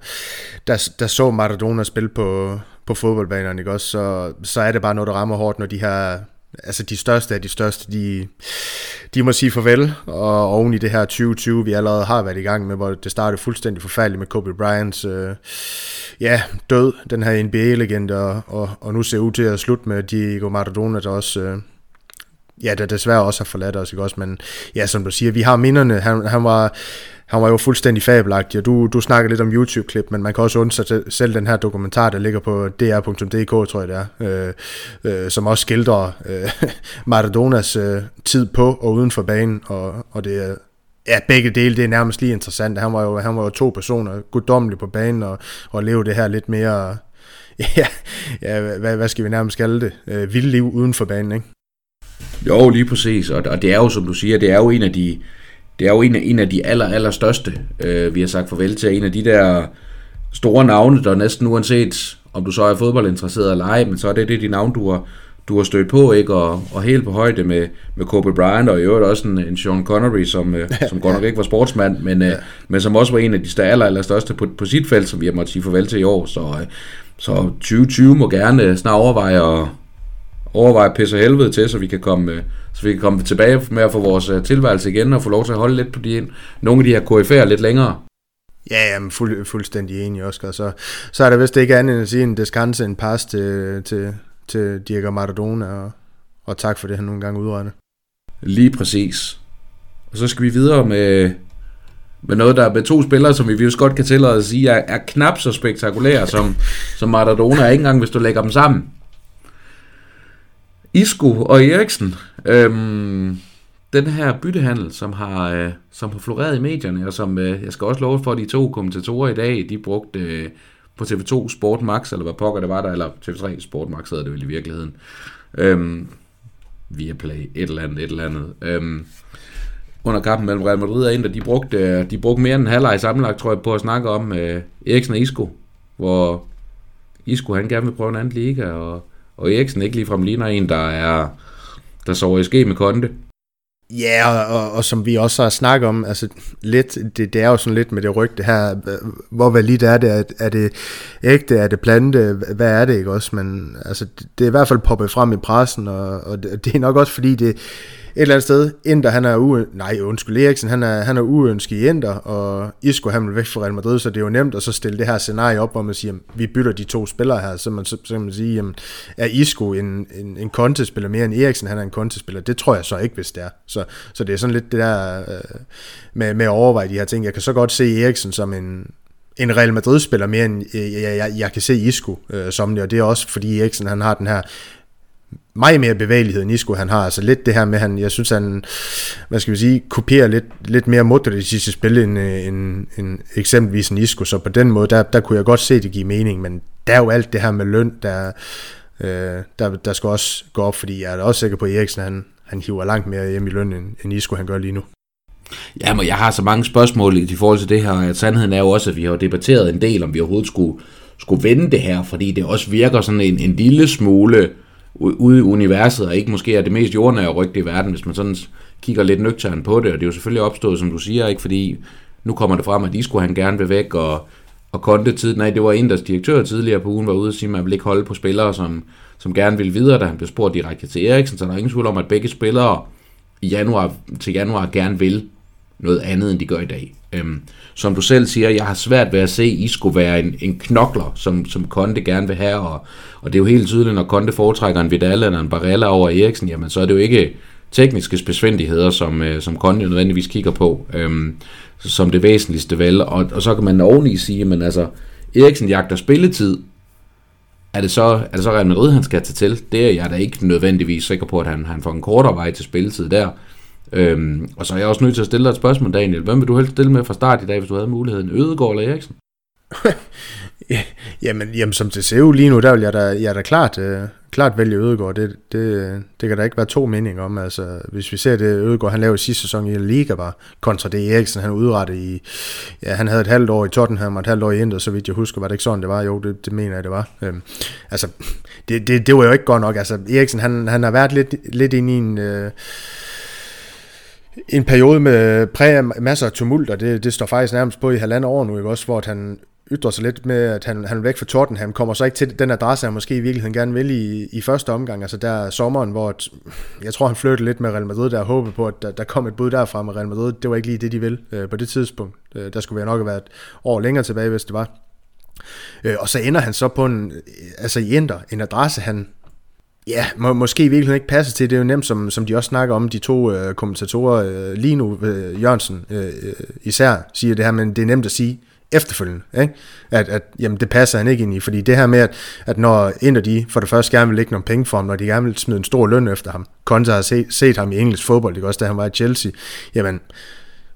der, der så Maradona spille på, på fodboldbanerne, ikke også? Så, så er det bare noget, der rammer hårdt, når de her altså de største af de største, de, de må sige farvel, og oven i det her 2020, vi allerede har været i gang med, hvor det startede fuldstændig forfærdeligt med Kobe Bryants øh, ja, død, den her NBA-legende, og, og, og nu ser ud til at slutte med Diego Maradona, der også øh, ja, der desværre også har forladt os, ikke også? Men ja, som du siger, vi har minderne. Han, han var, han var jo fuldstændig fabelagtig, og du, du snakker lidt om YouTube-klip, men man kan også undse selv den her dokumentar, der ligger på dr.dk, tror jeg det er, øh, øh, som også skildrer øh, [laughs] Maradonas øh, tid på og uden for banen, og, og det er Ja, begge dele, det er nærmest lige interessant. Han var jo, han var jo to personer, guddommelig på banen, og, og leve det her lidt mere, [laughs] ja, ja hvad, hvad skal vi nærmest kalde det, øh, vildt liv uden for banen, ikke? Jo, lige præcis. Og, og det er jo, som du siger, det er jo en af de, det er jo en af, en af de aller, aller største, øh, vi har sagt farvel til. En af de der store navne, der næsten uanset, om du så er fodboldinteresseret eller ej, men så er det det de navn, du har, du har stødt på, ikke? Og, og helt på højde med, med Kobe Bryant, og i øvrigt også en, en Sean Connery, som, øh, [laughs] som godt nok ikke var sportsmand, men, øh, men som også var en af de aller, aller største på, på sit felt, som vi har måttet sige farvel til i år. Så, øh, så 2020 må gerne snart overveje at, overveje pisse helvede til, så vi kan komme, så vi kan komme tilbage med at få vores øh, tilværelse igen og få lov til at holde lidt på de, nogle af de her KF'er lidt længere. Ja, er fuld, fuldstændig enig, Oscar. Så, så er der vist ikke andet end at sige en deskanse, en pas til, til, til Diego Maradona, og, og tak for det, han nogle gange udrettet. Lige præcis. Og så skal vi videre med, med noget, der er med to spillere, som vi også godt kan tillade at sige, er, er knap så spektakulære som, som Maradona, ikke engang hvis du lægger dem sammen. Isco og Eriksen, øhm, den her byttehandel, som har, øh, som har floreret i medierne, og som øh, jeg skal også love for, at de to kommentatorer i dag, de brugte øh, på TV2 Sport Max, eller hvad pokker det var der, eller TV3 Sport Max hedder det vel i virkeligheden, øhm, via Play, et eller andet, et eller andet. Øhm, under kampen mellem Real Madrid og Inter, de brugte, øh, de brugte mere end en halvleg sammenlagt, tror jeg, på at snakke om øh, Eriksen og Isco, hvor Isco han gerne vil prøve en anden liga, og og Eriksen ikke ligefrem ligner en, der er der sover i ske med Konte. Ja, og, og, og som vi også har snakket om, altså lidt, det, det er jo sådan lidt med det rygte her, hvor valid er det, er, er det ægte, er det plante, hvad er det ikke også, men altså det er i hvert fald poppet frem i pressen, og, og det, det er nok også fordi det, eller andet sted, Inter, han er u... Nej, undskyld, Eriksen, han er, han er uønsket i Inter, og Isco, han vil væk fra Real Madrid, så det er jo nemt at så stille det her scenarie op, hvor man siger, vi bytter de to spillere her, så man, så, så kan man sige, jamen, er Isco en, en, en kontespiller mere end Eriksen, han er en kontespiller? Det tror jeg så ikke, hvis det er. Så, så det er sådan lidt det der øh, med, med at overveje de her ting. Jeg kan så godt se Eriksen som en, en Real Madrid-spiller mere end jeg, jeg, jeg, jeg kan se Isco øh, som det, og det er også fordi Eriksen han har den her meget mere bevægelighed end Isco han har. Altså lidt det her med, han, jeg synes han, hvad skal vi sige, kopierer lidt, lidt mere Modric i sit spil end, øh, end, end eksempelvis en Isco. Så på den måde, der, der kunne jeg godt se, det give mening. Men der er jo alt det her med løn, der, øh, der, der skal også gå op, fordi jeg er også sikker på, at Eriksen han, han hiver langt mere hjem i løn, end, end Isco han gør lige nu. Ja, men jeg har så mange spørgsmål i forhold til det her, at sandheden er jo også, at vi har debatteret en del, om vi overhovedet skulle, skulle vende det her, fordi det også virker sådan en, en lille smule øh, ude i universet, og ikke måske er det mest jordnære rygte i verden, hvis man sådan kigger lidt nøgteren på det, og det er jo selvfølgelig opstået, som du siger, ikke? Fordi nu kommer det frem, at de skulle han gerne vil væk, og, og Konte tid, nej, det var en, deres direktør tidligere på ugen var ude og sige, at man vil ikke holde på spillere, som, som gerne vil videre, da han blev spurgt direkte til Eriksen, så der er ingen tvivl om, at begge spillere i januar, til januar gerne vil noget andet, end de gør i dag. Øhm, som du selv siger, jeg har svært ved at se, at I skulle være en, en knokler, som, som Konte gerne vil have, og, og det er jo helt tydeligt, når Konte foretrækker en Vidal eller en Barella over Eriksen, jamen så er det jo ikke, tekniske besvindeligheder, som, øh, som Konte nødvendigvis kigger på, øhm, som det væsentligste vel. Og, og så kan man oveni sige, men altså, Eriksen jagter spilletid, er det, så, er det så Real Madrid, han skal tage til? Det er jeg da ikke nødvendigvis sikker på, at han, han får en kortere vej til spilletid der. Øhm, og så er jeg også nødt til at stille dig et spørgsmål, Daniel. Hvem vil du helst stille med fra start i dag, hvis du havde muligheden? Ødegård eller Eriksen? [laughs] jamen, jamen, som det ser ud lige nu, der vil jeg da, jeg da klart, øh, klart vælge Ødegård. Det, det, det kan der ikke være to meninger om. Altså, hvis vi ser det, Ødegård han lavede sidste sæson i Liga var, kontra det Eriksen, han udrettede i, ja, han havde et halvt år i Tottenham og et halvt år i Inter, så vidt jeg husker, var det ikke sådan, det var? Jo, det, det mener jeg, det var. Øhm, altså, det, det, det, var jo ikke godt nok. Altså, Eriksen, han, han har været lidt, lidt inde i en... Øh, en periode med præg masser af tumult, og det, det står faktisk nærmest på i halvandet år nu, ikke også, hvor han ytrer sig lidt med, at han, han er væk fra Tottenham, kommer så ikke til den adresse, han måske i virkeligheden gerne vil i, i første omgang, altså der sommeren, hvor et, jeg tror, han flyttede lidt med Real Madrid, der og håbede på, at der, der kom et bud derfra med Real Madrid. Det var ikke lige det, de ville øh, på det tidspunkt. Øh, der skulle være nok have været et år længere tilbage, hvis det var. Øh, og så ender han så på en, altså i Inter, en adresse, han Ja, må, måske i virkeligheden ikke passer til. Det er jo nemt, som, som de også snakker om, de to øh, kommentatorer, øh, lige nu, øh, Jørgensen øh, øh, især, siger det her, men det er nemt at sige, efterfølgende, ikke? At, at jamen, det passer han ikke ind i, fordi det her med, at, at når en af de for det første gerne vil lægge nogle penge for ham, når de gerne vil smide en stor løn efter ham, Konta har set, set ham i engelsk fodbold, ikke også, da han var i Chelsea, jamen,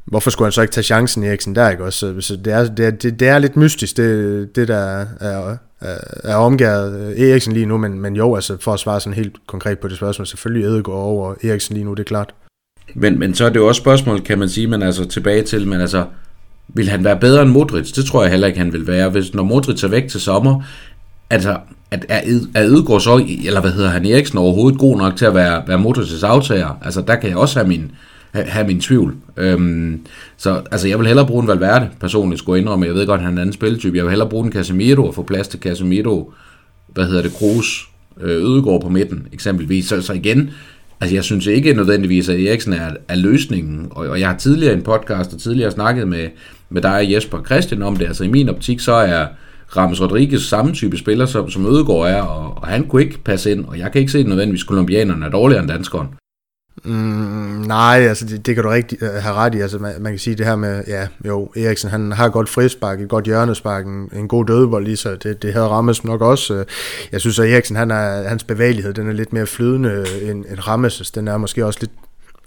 hvorfor skulle han så ikke tage chancen Eriksen der, ikke også? Så, så det, er, det, er, det, det er lidt mystisk, det, det der er, er, er omgået øh, Eriksen lige nu, men, men jo, altså for at svare sådan helt konkret på det spørgsmål, selvfølgelig Edegaard over Eriksen lige nu, det er klart. Men, men så er det jo også spørgsmål, kan man sige, men altså tilbage til, men altså, vil han være bedre end Modric? Det tror jeg heller ikke, han vil være. Hvis, når Modric er væk til sommer, altså, at er, er Ødegaard så, eller hvad hedder han, Eriksen overhovedet god nok til at være, være Modric's aftager? Altså, der kan jeg også have min, have, have min tvivl. Øhm, så altså, jeg vil hellere bruge en Valverde, personligt skulle jeg indrømme. Jeg ved godt, at han er en anden spilletype. Jeg vil hellere bruge en Casemiro og få plads til Casemiro, hvad hedder det, Kroos, øh, Ødegård på midten, eksempelvis. Så, så igen, Altså, jeg synes ikke nødvendigvis, at Eriksen er, er løsningen, og, og jeg har tidligere i en podcast og tidligere snakket med, med dig og Jesper Christian om det. Altså, i min optik, så er Ramos Rodriguez samme type spiller, som, som Ødegård er, og, og han kunne ikke passe ind, og jeg kan ikke se, at nødvendigvis kolumbianerne er dårligere end danskeren. Mm, nej, altså det, det kan du rigtig uh, have ret i. Altså man, man kan sige det her med, ja, jo, Eriksen han har godt frispark, et godt hjørnespark, en, en god dødebold lige så det, det havde Rammes nok også. Øh, jeg synes at Eriksen, han er, hans bevægelighed, den er lidt mere flydende end, end Rammes. Den er måske også lidt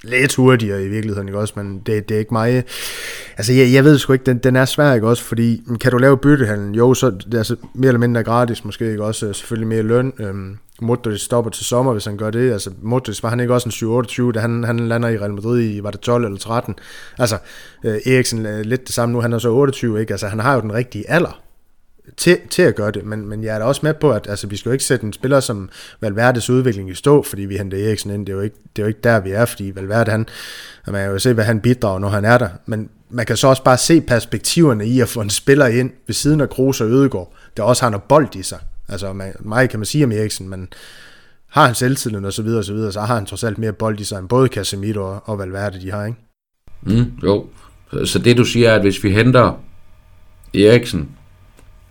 lidt hurtigere i virkeligheden, ikke også, men det, det er ikke mig. Altså, jeg, jeg ved sgu ikke, den, den er svær, ikke også, fordi kan du lave byttehandel? Jo, så det er altså mere eller mindre gratis, måske ikke også, øh, selvfølgelig mere løn. Øhm, Modric stopper til sommer, hvis han gør det. Altså, Modric var han ikke også en 7-28, da han, han lander i Real Madrid i, var det 12 eller 13? Altså, øh, Eriksen er lidt det samme nu, han er så 28, ikke? Altså, han har jo den rigtige alder til, til at gøre det, men, men jeg er da også med på, at altså, vi skal jo ikke sætte en spiller som Valverdes udvikling i stå, fordi vi henter Eriksen ind. Det er jo ikke, det er jo ikke der, vi er, fordi Valverde, han, man kan jo se, hvad han bidrager, når han er der, men man kan så også bare se perspektiverne i at få en spiller ind ved siden af Kroos og Ødegård, der også har noget bold i sig. Altså, man, meget kan man sige om Eriksen, men har han selvtiden og så videre og så videre, så har han trods alt mere bold i sig, end både Casemiro og Valverde, de har, ikke? Mm, jo. Så det du siger er, at hvis vi henter Eriksen,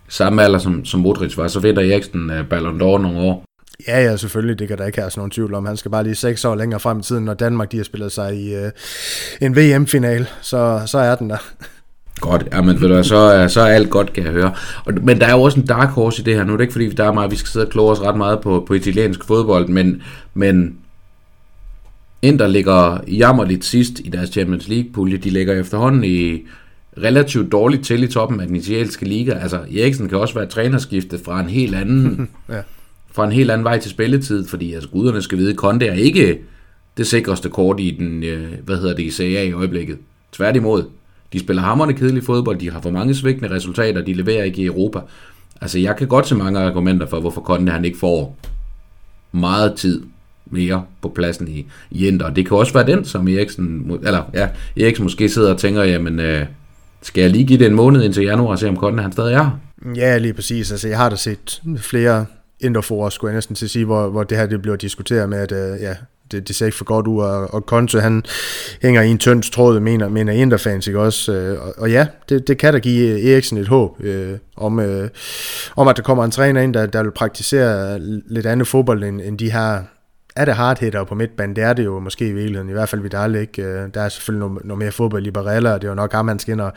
samme alder som, som Modric var, så vinder Eriksen uh, Ballon d'Or nogle år. Ja, ja, selvfølgelig. Det kan der ikke have sådan nogen tvivl om. Han skal bare lige seks år længere frem i tiden, når Danmark de har spillet sig i uh, en VM-final. Så, så er den der. Godt, ja, men ved du, så, så er alt godt, kan jeg høre. Og, men der er jo også en dark horse i det her. Nu er det ikke, fordi der er meget, vi skal sidde og kloge os ret meget på, på italiensk fodbold, men, men Inter ligger jammerligt sidst i deres Champions League-pulje. De ligger efterhånden i relativt dårligt til i toppen af den italienske liga. Altså, Eriksen kan også være trænerskiftet fra en helt anden, [laughs] ja. fra en helt anden vej til spilletid, fordi altså, guderne skal vide, Conte er ikke det sikreste kort i den, øh, hvad hedder det, i CA i øjeblikket. Tværtimod. De spiller hammerne kedelig fodbold, de har for mange svigtende resultater, de leverer ikke i Europa. Altså, jeg kan godt se mange argumenter for, hvorfor Conte han ikke får meget tid mere på pladsen i, i Inter. Det kan også være den, som Eriksen, eller ja, Eriksen måske sidder og tænker, jamen, øh, skal jeg lige give det en måned indtil januar og se, om Conte han stadig er Ja, lige præcis. Altså, jeg har da set flere Interfor, skulle jeg næsten til at sige, hvor, hvor det her det bliver diskuteret med, at øh, ja, det, det ser ikke for godt ud, og, og Conte, han hænger i en tynd tråd, mener, mener Interfans, ikke også? Øh, og, og ja, det, det kan da give øh, Eriksen et håb øh, om, øh, om, at der kommer en træner ind, der, der vil praktisere lidt andet fodbold, end, end de her er det hardhitter på midtbanen? Det er det jo måske i virkeligheden, i hvert fald Vidal ikke. Øh, der er selvfølgelig noget, noget mere fodbold i Barella, og det er jo nok ham, han skal ind og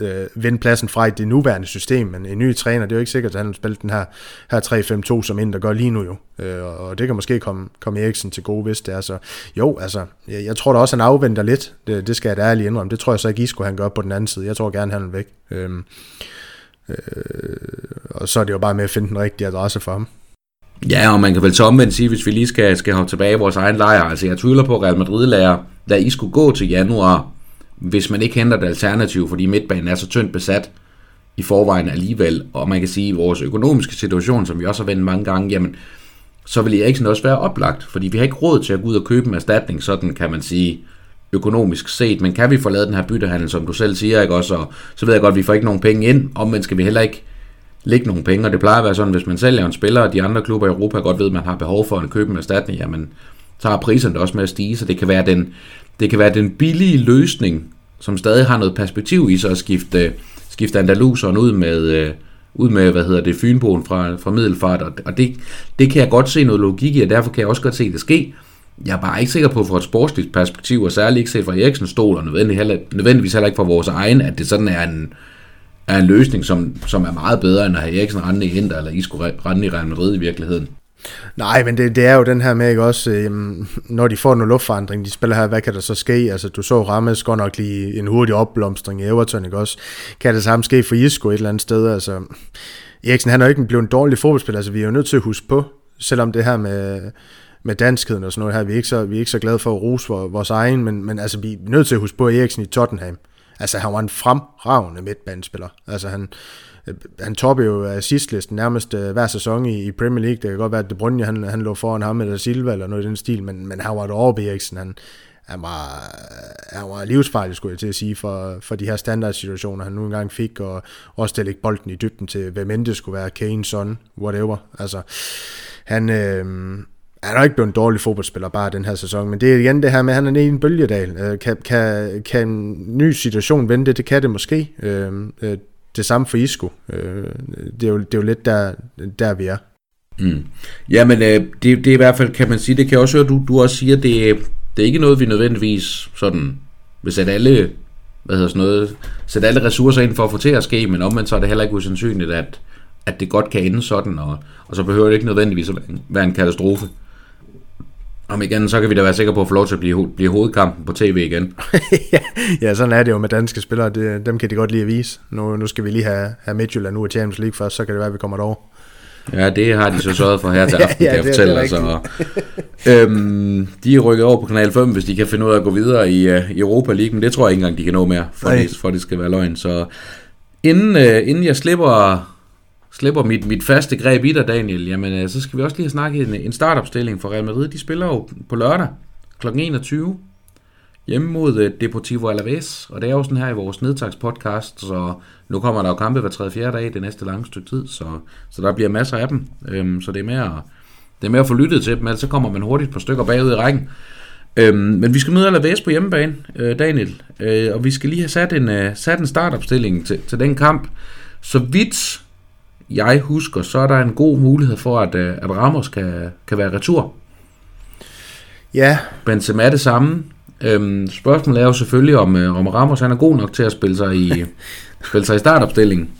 øh, vende pladsen fra i det nuværende system, men en ny træner, det er jo ikke sikkert, at han vil spille den her, her 3-5-2, som ind der gør lige nu jo. Øh, og det kan måske komme, komme Eriksen til gode, hvis det er så. Jo, altså, jeg, jeg tror da også, han afventer lidt, det, det skal jeg da ærligt indrømme. Det tror jeg så ikke, I skulle han gøre på den anden side. Jeg tror gerne, han vil væk. Øh, øh, og så er det jo bare med at finde den rigtige adresse for ham. Ja, og man kan vel så omvendt sige, hvis vi lige skal, skal hoppe tilbage i vores egen lejr. Altså, jeg tvivler på, at Real Madrid lærer, da I skulle gå til januar, hvis man ikke henter et alternativ, fordi midtbanen er så tyndt besat i forvejen alligevel. Og man kan sige, at vores økonomiske situation, som vi også har vendt mange gange, jamen, så vil Eriksen også være oplagt, fordi vi har ikke råd til at gå ud og købe en erstatning, sådan kan man sige, økonomisk set, men kan vi få lavet den her byttehandel, som du selv siger, ikke også, og så ved jeg godt, at vi får ikke nogen penge ind, omvendt skal vi heller ikke lægge nogle penge, og det plejer at være sådan, hvis man sælger en spiller, og de andre klubber i Europa godt ved, at man har behov for at købe en erstatning, jamen, så har priserne også med at stige, så det kan være den, det kan være den billige løsning, som stadig har noget perspektiv i sig at skifte, skifte Andaluseren ud med, øh, ud med, hvad hedder det, Fynboen fra, fra Middelfart, og, og det, det kan jeg godt se noget logik i, og derfor kan jeg også godt se det ske. Jeg er bare ikke sikker på fra et sportsligt perspektiv, og særligt ikke set fra Eriksens stol, og nødvendigvis heller ikke fra vores egen, at det sådan er en, er en løsning, som, som er meget bedre, end at have Eriksen rende i Inter, eller I skulle rende i Real Madrid i virkeligheden. Nej, men det, det er jo den her med, ikke også, øh, når de får noget luftforandring, de spiller her, hvad kan der så ske? Altså, du så Rammes godt nok lige en hurtig opblomstring i Everton, ikke også? Kan det samme ske for Isco et eller andet sted? Altså, Eriksen, han er jo ikke blevet en dårlig fodboldspiller, altså vi er jo nødt til at huske på, selvom det her med, med danskheden og sådan noget her, vi er ikke så, vi er ikke så glade for at rose for vores egen, men, men altså, vi er nødt til at huske på Eriksen i Tottenham. Altså, han var en fremragende midtbanespiller. Altså, han, øh, han topper jo assistlisten nærmest øh, hver sæson i, i Premier League. Det kan godt være, at De Bruyne, han, han lå foran ham eller Silva eller noget i den stil, men, men han var et over Eriksen. Han, han var, øh, han var livsfarlig, skulle jeg til at sige, for, for de her standardsituationer, han nu engang fik, og også til at lægge bolden i dybden til, hvem end det skulle være, Kane, Son, whatever. Altså, han, øh, han er ikke blevet en dårlig fodboldspiller bare den her sæson, men det er igen det her med, at han er i en bølgedal. Øh, kan, kan, kan en ny situation vende det? Det kan det måske. Øh, øh, det samme for Isco. Øh, det er jo, det er jo lidt der, der vi er. Mm. Jamen, øh, det, det er i hvert fald, kan man sige, det kan jeg også høre, du, du også siger, det, det er ikke noget, vi nødvendigvis sådan vil sætte alle, hvad hedder sådan noget, sætte alle ressourcer ind for at få til at ske, men omvendt så er det heller ikke usandsynligt, at, at det godt kan ende sådan, og, og så behøver det ikke nødvendigvis at være en katastrofe. Om igen, så kan vi da være sikre på at få lov til at blive, blive hovedkampen på tv igen. [laughs] ja, sådan er det jo med danske spillere. Det, dem kan de godt lige at vise. Nu, nu skal vi lige have, have Midtjylland nu i Champions League først, så kan det være, at vi kommer derover. Ja, det har de så sørget for her til [laughs] aften, ja, ja, kan jeg fortælle dig. Så, [laughs] øhm, de er rykket over på Kanal 5, hvis de kan finde ud af at gå videre i, uh, Europa League, men det tror jeg ikke engang, de kan nå mere, for, det, for det skal være løgn. Så inden, uh, inden jeg slipper slipper mit, mit faste greb i dig, Daniel, jamen øh, så skal vi også lige have snakket en, en startopstilling for Real Madrid. De spiller jo på lørdag kl. 21 hjemme mod øh, Deportivo Alaves, og det er jo sådan her i vores nedtagspodcast, så nu kommer der jo kampe hver 3. 4. dag det næste lange stykke tid, så, så der bliver masser af dem, øhm, så det er mere det er mere at få lyttet til dem, ellers så kommer man hurtigt på stykker bagud i rækken. Øhm, men vi skal møde Alaves på hjemmebane, øh, Daniel, øh, og vi skal lige have sat en, øh, sat en startopstilling til, til den kamp. Så vidt jeg husker, så er der en god mulighed for, at, øh, at Ramos kan, kan være retur. Ja. Benzema er det samme. Øhm, spørgsmålet er jo selvfølgelig, om, øh, om Ramos han er god nok til at spille sig i, [laughs] spille sig i startopstillingen.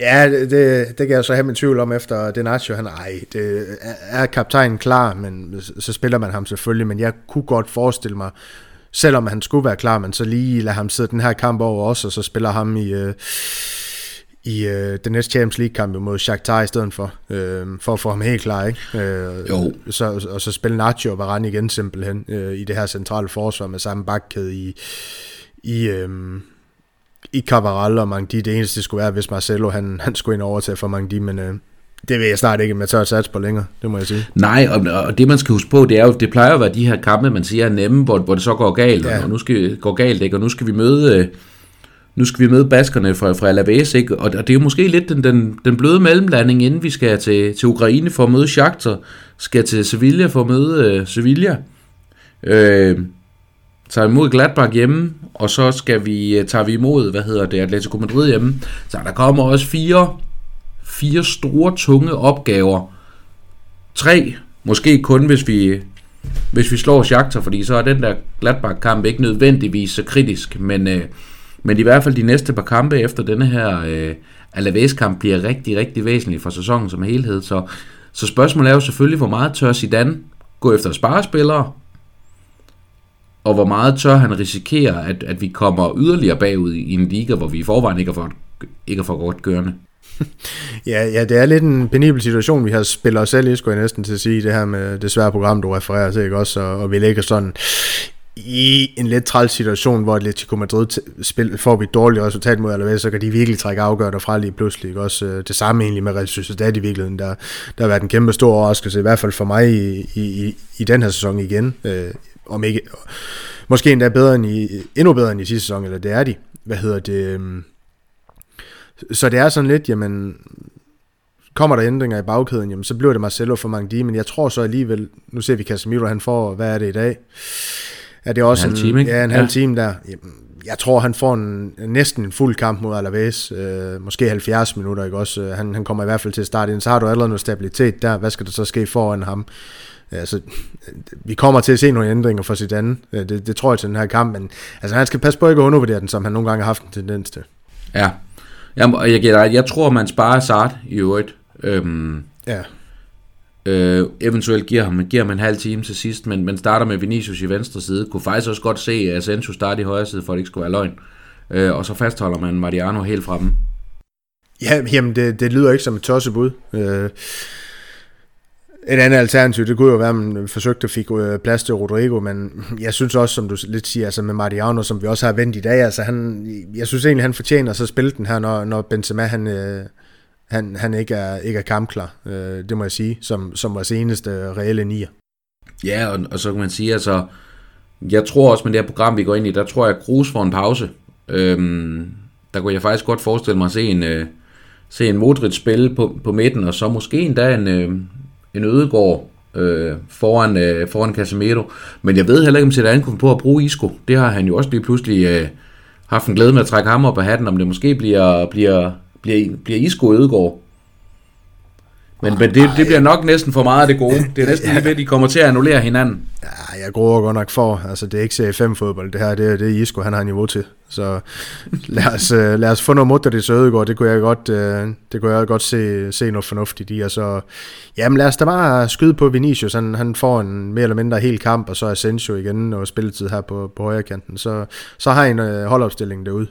Ja, det, det, kan jeg så have min tvivl om efter Denacho. Han, ej, det er kaptajnen klar, men så spiller man ham selvfølgelig. Men jeg kunne godt forestille mig, selvom han skulle være klar, men så lige lade ham sidde den her kamp over os, og så spiller ham i... Øh, i øh, den næste Champions League-kamp mod Shakhtar i stedet for, øh, for at få ham helt klar, ikke? Øh, jo. Så, og så spille Nacho og Varane igen simpelthen øh, i det her centrale forsvar med samme bakkæde i, i, øh, i Cavaral og Mangdi. Det eneste det skulle være, hvis Marcelo han, han skulle ind over til for Mangdi, men øh, det vil jeg snart ikke med tør sats på længere, det må jeg sige. Nej, og, og det man skal huske på, det er jo, det plejer at være de her kampe, man siger er nemme, hvor, hvor det så går galt, ja. og nu skal gå galt, ikke? og nu skal vi møde... Øh, nu skal vi møde baskerne fra, fra Alaves, ikke? og og det er jo måske lidt den, den, den bløde mellemlanding, inden vi skal til, til Ukraine for at møde Shakhtar, skal til Sevilla for at møde øh, Sevilla, øh, tager imod Gladbach hjemme, og så skal vi, øh, tager vi imod, hvad hedder det, Atletico Madrid hjemme. Så der kommer også fire, fire store, tunge opgaver. Tre Måske kun, hvis vi, hvis vi slår Shakhtar, fordi så er den der Gladbach-kamp ikke nødvendigvis så kritisk, men, øh, men i hvert fald de næste par kampe efter denne her øh, Alaves-kamp bliver rigtig, rigtig væsentlige for sæsonen som helhed. Så, så spørgsmålet er jo selvfølgelig, hvor meget tør Zidane gå efter sparespillere, og hvor meget tør han risikere, at, at vi kommer yderligere bagud i en liga, hvor vi i forvejen ikke er for, ikke er for godt kørende. [laughs] ja, ja, det er lidt en penibel situation, vi har spillet os selv i, skulle jeg næsten til at sige, det her med det svære program, du refererer til, ikke også, og, og vi ligger sådan i en lidt træls situation, hvor Atletico Madrid spil, får vi et dårligt resultat mod Alaves, så kan de virkelig trække afgør fra lige pludselig. Ikke? Også øh, det samme egentlig med Real Sociedad i virkeligheden. Der, der har været en kæmpe stor overraskelse, i hvert fald for mig i, i, i den her sæson igen. Øh, om ikke, måske endda bedre end i, endnu bedre end i sidste sæson, eller det er de. Hvad hedder det? Øhm, så det er sådan lidt, jamen, kommer der ændringer i bagkæden, jamen, så bliver det Marcelo for Mangdi, men jeg tror så alligevel, nu ser vi Casemiro, han får, hvad er det i dag? Er det også en halv time, ikke? Ja, en halv time der. Jeg tror, han får en, næsten en fuld kamp mod Alaves, øh, måske 70 minutter, ikke også? Han, han kommer i hvert fald til at starte ind, så har du allerede noget stabilitet der. Hvad skal der så ske foran ham? Altså, vi kommer til at se nogle ændringer for Zidane. Det, det tror jeg til den her kamp, men altså, han skal passe på ikke at undervurdere den, som han nogle gange har haft en tendens til. Ja, jeg, jeg, jeg, jeg tror, man sparer Sart i øvrigt. Øhm, ja. Øh, eventuelt giver ham, giver ham en halv time til sidst, men, men starter med Vinicius i venstre side. Kunne faktisk også godt se Asensio starte i højre side, for at det ikke skulle være løgn. Øh, og så fastholder man Mariano helt fremme. Ja, jamen det, det lyder ikke som et tossebud. Øh, et andet alternativ, det kunne jo være, at man forsøgte at fik øh, plads til Rodrigo, men jeg synes også, som du lidt siger, altså med Mariano, som vi også har vendt i dag, altså han, jeg synes egentlig, han fortjener så at spille den her, når, når Benzema, han, øh, han, han ikke, er, ikke er kampklar, øh, det må jeg sige, som, som vores eneste reelle nier. Ja, og, og så kan man sige, altså, jeg tror også med det her program, vi går ind i, der tror jeg, at Cruz får en pause. Øhm, der kunne jeg faktisk godt forestille mig at se en, øh, se en Modric spille på, på midten, og så måske endda en, øh, en Ødegård øh, foran, øh, foran Casemiro. Men jeg ved heller ikke, om Zidane kunne på at bruge Isco. Det har han jo også lige pludselig øh, haft en glæde med at trække ham op af hatten, om det måske bliver, bliver, bliver, bliver Isco Ødegård. Men, men det, det bliver nok næsten for meget af det gode. Det er næsten lige ved, at de kommer til at annullere hinanden. Ja, jeg gruer godt nok for. Altså, det er ikke C5 fodbold, det her. Det, det er Isco, han har niveau til. Så lad os, øh, lad os få noget mod, det Ødegaard. Det kunne jeg godt, øh, det kunne jeg godt se, se noget fornuftigt i. Og så, jamen lad os da bare skyde på Vinicius. Han, han får en mere eller mindre hel kamp, og så er Asensio igen og spilletid her på, på højre kanten. Så, så har en øh, holdopstilling derude.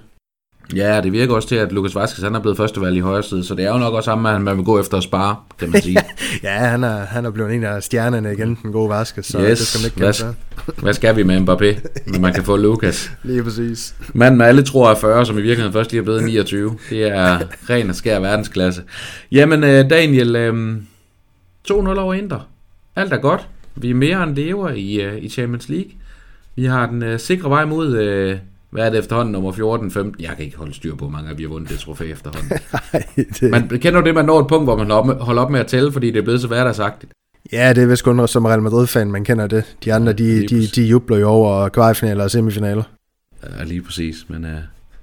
Ja, det virker også til, at Lukas Vazquez han er blevet førstevalg i højre side, så det er jo nok også ham, at man vil gå efter at spare, kan man sige. [laughs] ja, han er, han er blevet en af stjernerne igen, den gode Vazquez, så yes. det skal man ikke hvad, [laughs] hvad skal vi med Mbappé, når man kan få Lukas? [laughs] Lige præcis. Manden alle tror er 40, som i virkeligheden først lige er blevet 29. Det er ren og skær verdensklasse. Jamen, øh, Daniel, 2-0 øh, over Inter. Alt er godt. Vi er mere end lever i, øh, i Champions League. Vi har den sikre vej mod hvad er det efterhånden, nummer 14, 15? Jeg kan ikke holde styr på, hvor mange vi har vundet det trofæ efterhånden. [laughs] Nej, det... Man kender du det, man når et punkt, hvor man holder op med at tælle, fordi det er blevet så hverdagssagtigt? Ja, det er vist kun som Real Madrid-fan, man kender det. De andre, de, de, de jubler jo over kvartfinaler og semifinaler. Ja, lige præcis, men uh,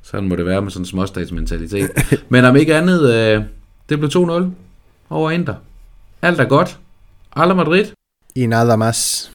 sådan må det være med sådan en småstatsmentalitet. [laughs] men om ikke andet, uh, det blev 2-0 over Inter. Alt er godt. Alle Madrid. I nada más.